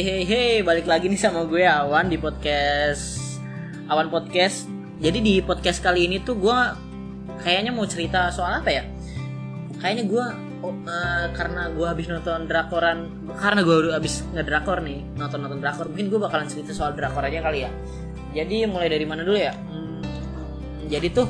Hey hey hey, balik lagi nih sama gue Awan di podcast Awan Podcast. Jadi di podcast kali ini tuh gue kayaknya mau cerita soal apa ya? Kayaknya gue oh, eh, karena gue habis nonton drakoran, karena gue habis ngedrakor nih, nonton nonton drakor, mungkin gue bakalan cerita soal drakor aja kali ya. Jadi mulai dari mana dulu ya? Hmm, jadi tuh,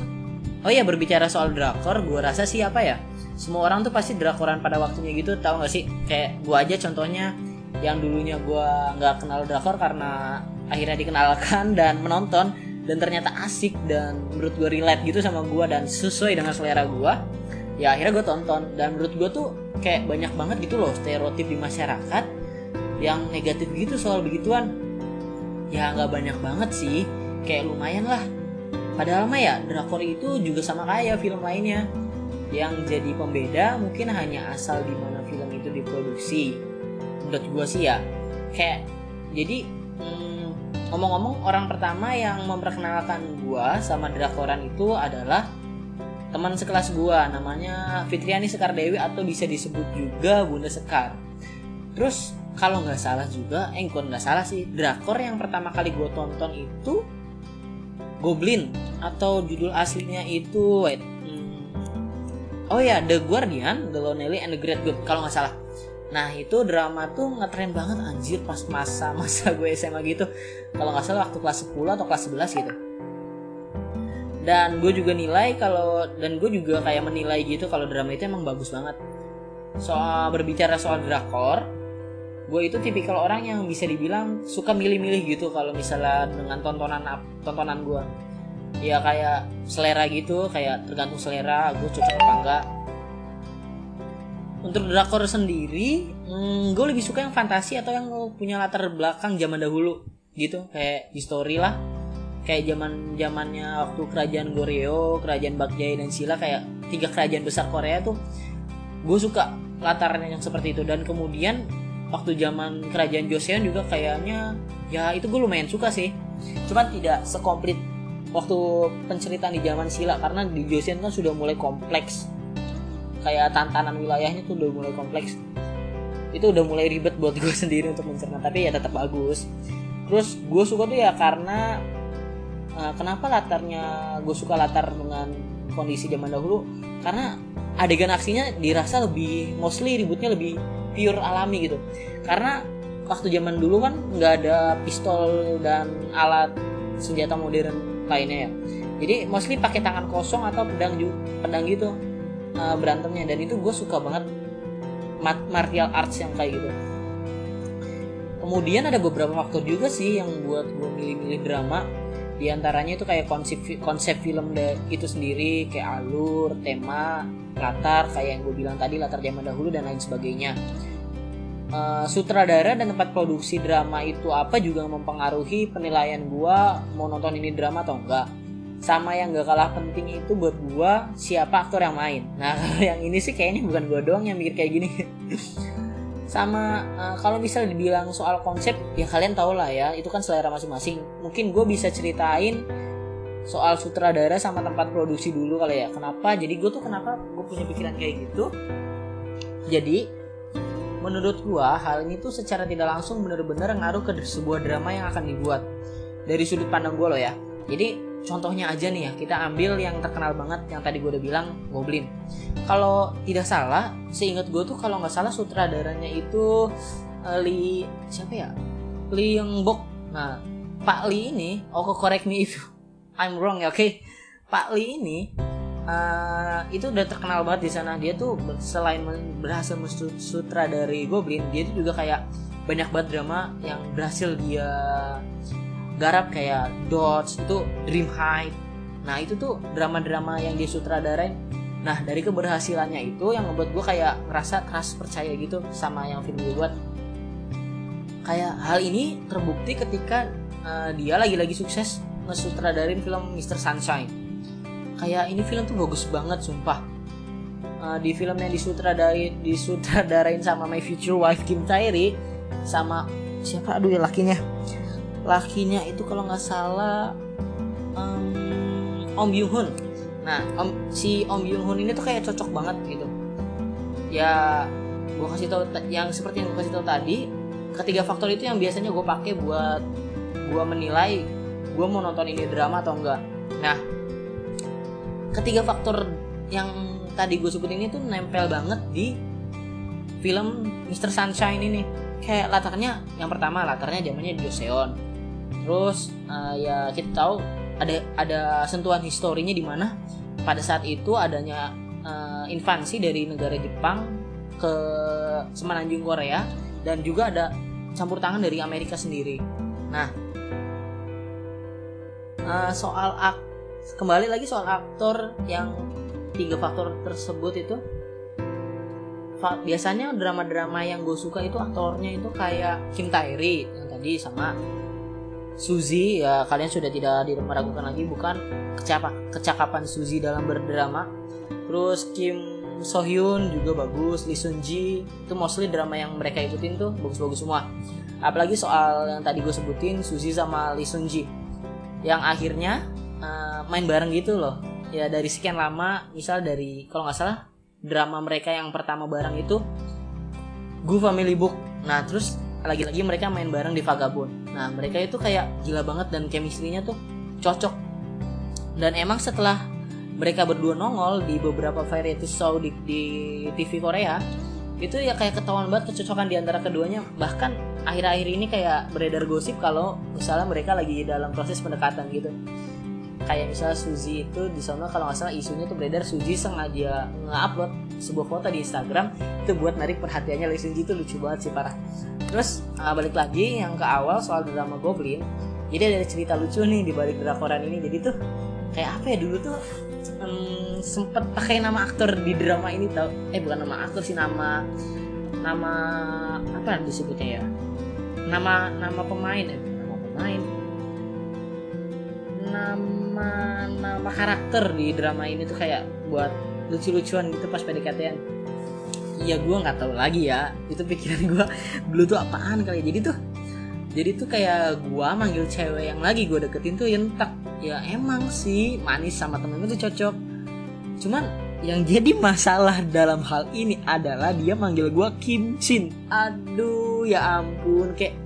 oh ya berbicara soal drakor, gue rasa sih apa ya? Semua orang tuh pasti drakoran pada waktunya gitu, tahu gak sih? Kayak gue aja contohnya yang dulunya gue nggak kenal drakor karena akhirnya dikenalkan dan menonton dan ternyata asik dan menurut gue relate gitu sama gue dan sesuai dengan selera gue ya akhirnya gue tonton. Dan menurut gue tuh kayak banyak banget gitu loh stereotip di masyarakat yang negatif gitu soal begituan. Ya nggak banyak banget sih kayak lumayan lah. Padahal mah ya drakor itu juga sama kayak film lainnya. Yang jadi pembeda mungkin hanya asal di mana film itu diproduksi menurut gue sih ya. Kayak jadi hmm, ngomong-ngomong orang pertama yang memperkenalkan gue sama drakoran itu adalah teman sekelas gue namanya Fitriani Sekar Dewi atau bisa disebut juga Bunda Sekar. Terus kalau nggak salah juga eh nggak salah sih drakor yang pertama kali gue tonton itu Goblin atau judul aslinya itu wait hmm, oh ya The Guardian The Lonely and the Great Good kalau nggak salah Nah itu drama tuh ngetren banget anjir pas masa-masa gue SMA gitu. Kalau nggak salah waktu kelas 10 atau kelas 11 gitu. Dan gue juga nilai kalau Dan gue juga kayak menilai gitu kalau drama itu emang bagus banget. Soal berbicara soal drakor Gue itu tipikal orang yang bisa dibilang suka milih-milih gitu kalau misalnya dengan tontonan tontonan gue. Ya kayak selera gitu, kayak tergantung selera gue cocok apa enggak untuk drakor sendiri hmm, gue lebih suka yang fantasi atau yang punya latar belakang zaman dahulu gitu. Kayak history lah. Kayak zaman zamannya waktu kerajaan Goryeo kerajaan Bakjai dan Silla kayak tiga kerajaan besar Korea tuh gue suka latarnya yang seperti itu. Dan kemudian waktu zaman kerajaan Joseon juga kayaknya ya itu gue lumayan suka sih. Cuman tidak sekomplit waktu penceritaan di zaman Silla karena di Joseon kan sudah mulai kompleks kayak tantangan wilayahnya tuh udah mulai kompleks. Itu udah mulai ribet buat gue sendiri untuk mencerna tapi ya tetap bagus. Terus gue suka tuh ya karena uh, kenapa latarnya gue suka latar dengan kondisi zaman dahulu? Karena adegan aksinya dirasa lebih mostly ributnya lebih pure alami gitu. Karena waktu zaman dulu kan nggak ada pistol dan alat senjata modern lainnya ya. Jadi mostly pakai tangan kosong atau pedang pedang gitu uh, berantemnya. Dan itu gue suka banget martial arts yang kayak gitu. Kemudian ada beberapa faktor juga sih yang buat gue milih-milih drama. Di antaranya itu kayak konsep konsep film itu sendiri kayak alur tema latar kayak yang gue bilang tadi latar zaman dahulu dan lain sebagainya. Uh, sutradara dan tempat produksi drama itu apa juga mempengaruhi penilaian gue mau nonton ini drama atau enggak sama yang gak kalah penting itu buat gua siapa aktor yang main. Nah yang ini sih kayaknya bukan gua doang yang mikir kayak gini. Sama uh, kalau misal dibilang soal konsep ya kalian tau lah ya itu kan selera masing-masing. Mungkin gue bisa ceritain soal sutradara sama tempat produksi dulu kali ya. Kenapa? Jadi gue tuh kenapa gue punya pikiran kayak gitu? Jadi menurut gue hal ini tuh secara tidak langsung bener-bener ngaruh ke sebuah drama yang akan dibuat. Dari sudut pandang gue loh ya. Jadi contohnya aja nih ya kita ambil yang terkenal banget yang tadi gue udah bilang Goblin. Kalau tidak salah seingat gue tuh kalau nggak salah sutradaranya itu uh, Lee siapa ya? Lee Young Bok nah Pak Lee ini oh correct me if I'm wrong ya oke? Okay? Pak Lee ini uh, itu udah terkenal banget di sana. Dia tuh selain berhasil sutradari Goblin dia tuh juga kayak banyak banget drama yang berhasil dia garap kayak Dodge itu Dream High. Nah itu tuh drama-drama yang dia sutradarain. Nah dari keberhasilannya itu yang membuat gue kayak ngerasa keras percaya gitu sama yang film gue buat. Kayak hal ini terbukti ketika uh, dia lagi-lagi sukses ngesutradarin film Mr. Sunshine. Kayak ini film tuh bagus banget sumpah. Uh, di film yang disutradarain disutradarain sama My Future Wife Kim Tae sama siapa? Aduh ya lakinya lakinya itu kalau nggak salah um, Om Byung Hun nah om, si Om Byung Hun ini tuh kayak cocok banget gitu. Ya gue kasih tau yang seperti yang gue kasih tau tadi ketiga faktor itu yang biasanya gue pakai buat gue menilai gue mau nonton ini drama atau enggak. Nah ketiga faktor yang tadi gue sebutin itu nempel banget di film Mr. Sunshine ini. Kayak latarnya yang pertama latarnya zamannya Joseon terus uh, ya kita tahu ada ada sentuhan historinya di mana pada saat itu adanya uh, invasi dari negara Jepang ke semenanjung Korea dan juga ada campur tangan dari Amerika sendiri. Nah, uh, soal ak kembali lagi soal aktor yang tiga faktor tersebut itu biasanya drama-drama yang gue suka itu aktornya itu kayak Kim Tae-ri yang tadi sama Suzy ya kalian sudah tidak meragukan lagi bukan kecapa, kecakapan Suzy dalam berdrama. Terus Kim So Hyun juga bagus Lee Sun Ji. Itu mostly drama yang mereka ikutin tuh bagus-bagus semua. Apalagi soal yang tadi gue sebutin Suzy sama Lee Sun Ji. Yang akhirnya uh, main bareng gitu loh. Ya dari sekian lama misal dari kalau nggak salah drama mereka yang pertama bareng itu Gu Family Book. Nah terus lagi-lagi mereka main bareng di Vagabond nah mereka itu kayak gila banget dan chemistry-nya tuh cocok. Dan emang setelah mereka berdua nongol di beberapa variety show di, di TV Korea itu ya kayak ketahuan banget kecocokan di antara keduanya. Bahkan akhir-akhir ini kayak beredar gosip kalau misalnya mereka lagi dalam proses pendekatan gitu kayak misalnya Suzy itu di sana kalau nggak salah isunya tuh beredar Suzy sengaja nge-upload sebuah foto di Instagram itu buat narik perhatiannya Lee Suzy itu lucu banget sih parah. Terus uh, balik lagi yang ke awal soal drama Goblin jadi ada cerita lucu nih di balik drakoran ini. Jadi tuh kayak apa ya dulu tuh um, sempet pakai nama aktor di drama ini tau? Eh bukan nama aktor sih nama nama apa disebutnya ya? Nama nama pemain ya nama pemain nama nama karakter di drama ini tuh kayak buat lucu-lucuan gitu pas PDKT-an iya gue nggak tahu lagi ya. Itu pikiran gue dulu tuh apaan kali jadi tuh jadi tuh kayak gue manggil cewek yang lagi gue deketin tuh yentak. Ya emang sih manis sama temen tuh cocok. Cuman yang jadi masalah dalam hal ini adalah dia manggil gue Kim Shin. Aduh ya ampun. Kayak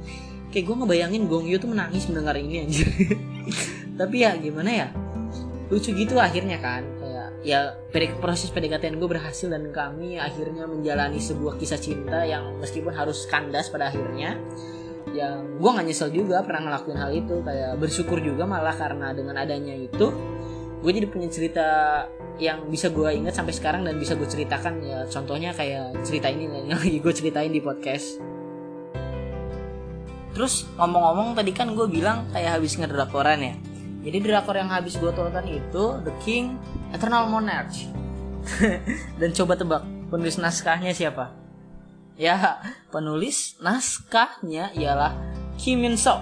kayak gue ngebayangin Gong Yoo tuh menangis mendengar ini anjir tapi ya gimana ya lucu gitu akhirnya kan. Kayak ya proses PDKT gue berhasil dan kami akhirnya menjalani sebuah kisah cinta yang meskipun harus kandas pada akhirnya yang gue gak nyesel juga pernah ngelakuin hal itu. Kayak bersyukur juga malah karena dengan adanya itu gue jadi punya cerita yang bisa gue ingat sampai sekarang dan bisa gue ceritakan. Ya contohnya kayak cerita ini yang lagi gue ceritain di podcast. Terus ngomong-ngomong tadi kan gue bilang kayak habis ngedrakoran ya jadi drakor yang habis gue tonton itu The King Eternal Monarch. Dan coba tebak penulis naskahnya siapa? Ya, penulis naskahnya ialah Kim Min Sok.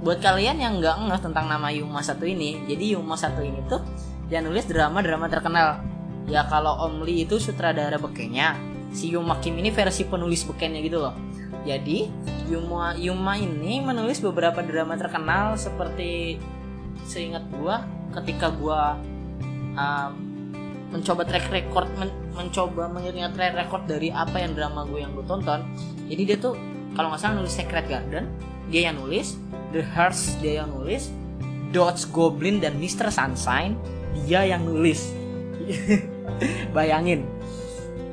Buat kalian yang nggak ngeh tentang nama Yuma satu ini, jadi Yuma satu ini tuh dia nulis drama-drama terkenal. Ya kalau Om Lee itu sutradara bekenya, si Yuma Kim ini versi penulis bekennya gitu loh. Jadi Yuma Yuma ini menulis beberapa drama terkenal seperti seingat gua ketika gua um, mencoba track record men mencoba mengingat track record dari apa yang drama gue yang gue tonton jadi dia tuh kalau nggak salah nulis Secret Garden dia yang nulis The Hearts dia yang nulis Dodge Goblin dan Mr. Sunshine dia yang nulis bayangin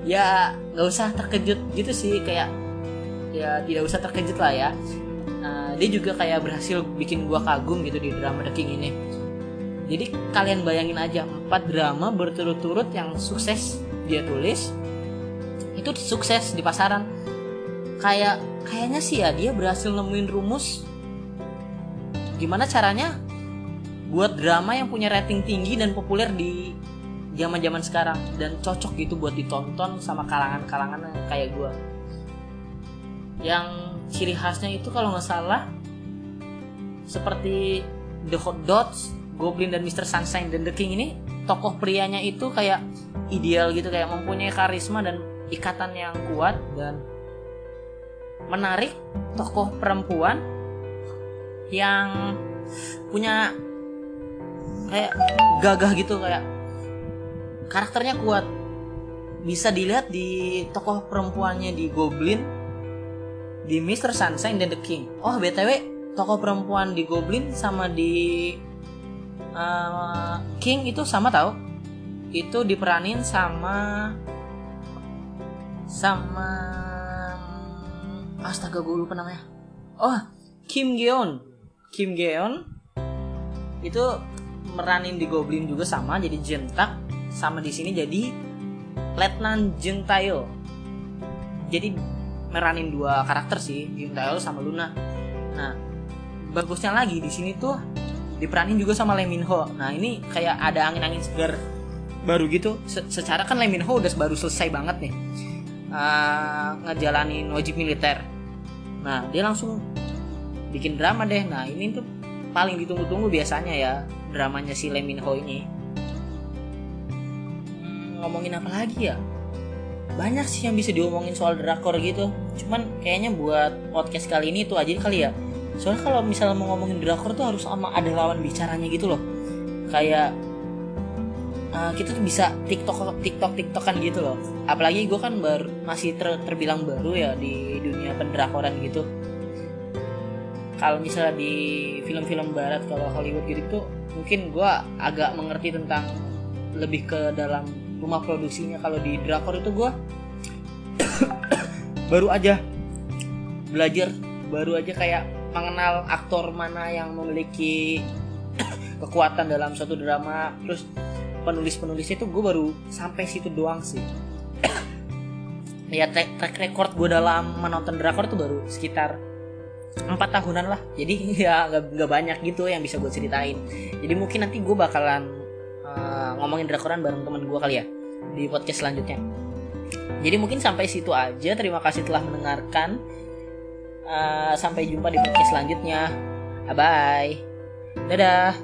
ya nggak usah terkejut gitu sih kayak ya tidak usah terkejut lah ya. Nah, dia juga kayak berhasil bikin gua kagum gitu di drama The King ini. Jadi kalian bayangin aja empat drama berturut-turut yang sukses dia tulis itu sukses di pasaran. Kayak kayaknya sih ya dia berhasil nemuin rumus. Gimana caranya buat drama yang punya rating tinggi dan populer di zaman-zaman sekarang. Dan cocok gitu buat ditonton sama kalangan-kalangan kayak gue yang ciri khasnya itu kalau nggak salah seperti The Hot Dots, Goblin dan Mr. Sunshine dan The King ini tokoh prianya itu kayak ideal gitu kayak mempunyai karisma dan ikatan yang kuat dan menarik tokoh perempuan yang punya kayak gagah gitu kayak karakternya kuat bisa dilihat di tokoh perempuannya di Goblin di Mr. Sunshine dan The King. Oh btw tokoh perempuan di Goblin sama di uh, King itu sama tau? Itu diperanin sama sama astaga gue lupa namanya. Oh Kim Geon Kim Geon itu meranin di Goblin juga sama jadi jentak sama di sini jadi Letnan Jeng Tayo jadi meranin dua karakter sih Tayo sama Luna. Nah bagusnya lagi di sini tuh diperanin juga sama Lee Min Ho. Nah ini kayak ada angin-angin segar baru gitu. Se secara kan Lee Min Ho udah baru selesai banget nih uh, ngejalanin wajib militer. Nah dia langsung bikin drama deh. Nah ini tuh paling ditunggu-tunggu biasanya ya dramanya si Lee Min Ho ini. Hmm, ngomongin apa lagi ya banyak sih yang bisa diomongin soal drakor gitu. Cuman kayaknya buat podcast kali ini tuh aja kali ya. Soalnya kalau misalnya mau ngomongin drakor tuh harus sama ada lawan bicaranya gitu loh. Kayak uh, kita tuh bisa tiktok tiktok tiktokan gitu loh. Apalagi gue kan baru masih ter, terbilang baru ya di dunia pendrakoran gitu. Kalau misalnya di film-film barat kalau Hollywood gitu tuh mungkin gue agak mengerti tentang lebih ke dalam rumah produksinya. Kalau di drakor itu gue baru aja belajar baru aja kayak mengenal aktor mana yang memiliki kekuatan dalam suatu drama. Terus penulis-penulis itu gue baru sampai situ doang sih. Ya track, record gue dalam menonton drakor tuh baru sekitar empat tahunan lah. Jadi ya nggak banyak gitu yang bisa gue ceritain. Jadi mungkin nanti gue bakalan uh, ngomongin drakoran bareng teman gue kali ya di podcast selanjutnya. Jadi mungkin sampai situ aja terima kasih telah mendengarkan. Uh, sampai jumpa di podcast selanjutnya. Bye dadah.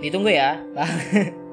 Ditunggu ya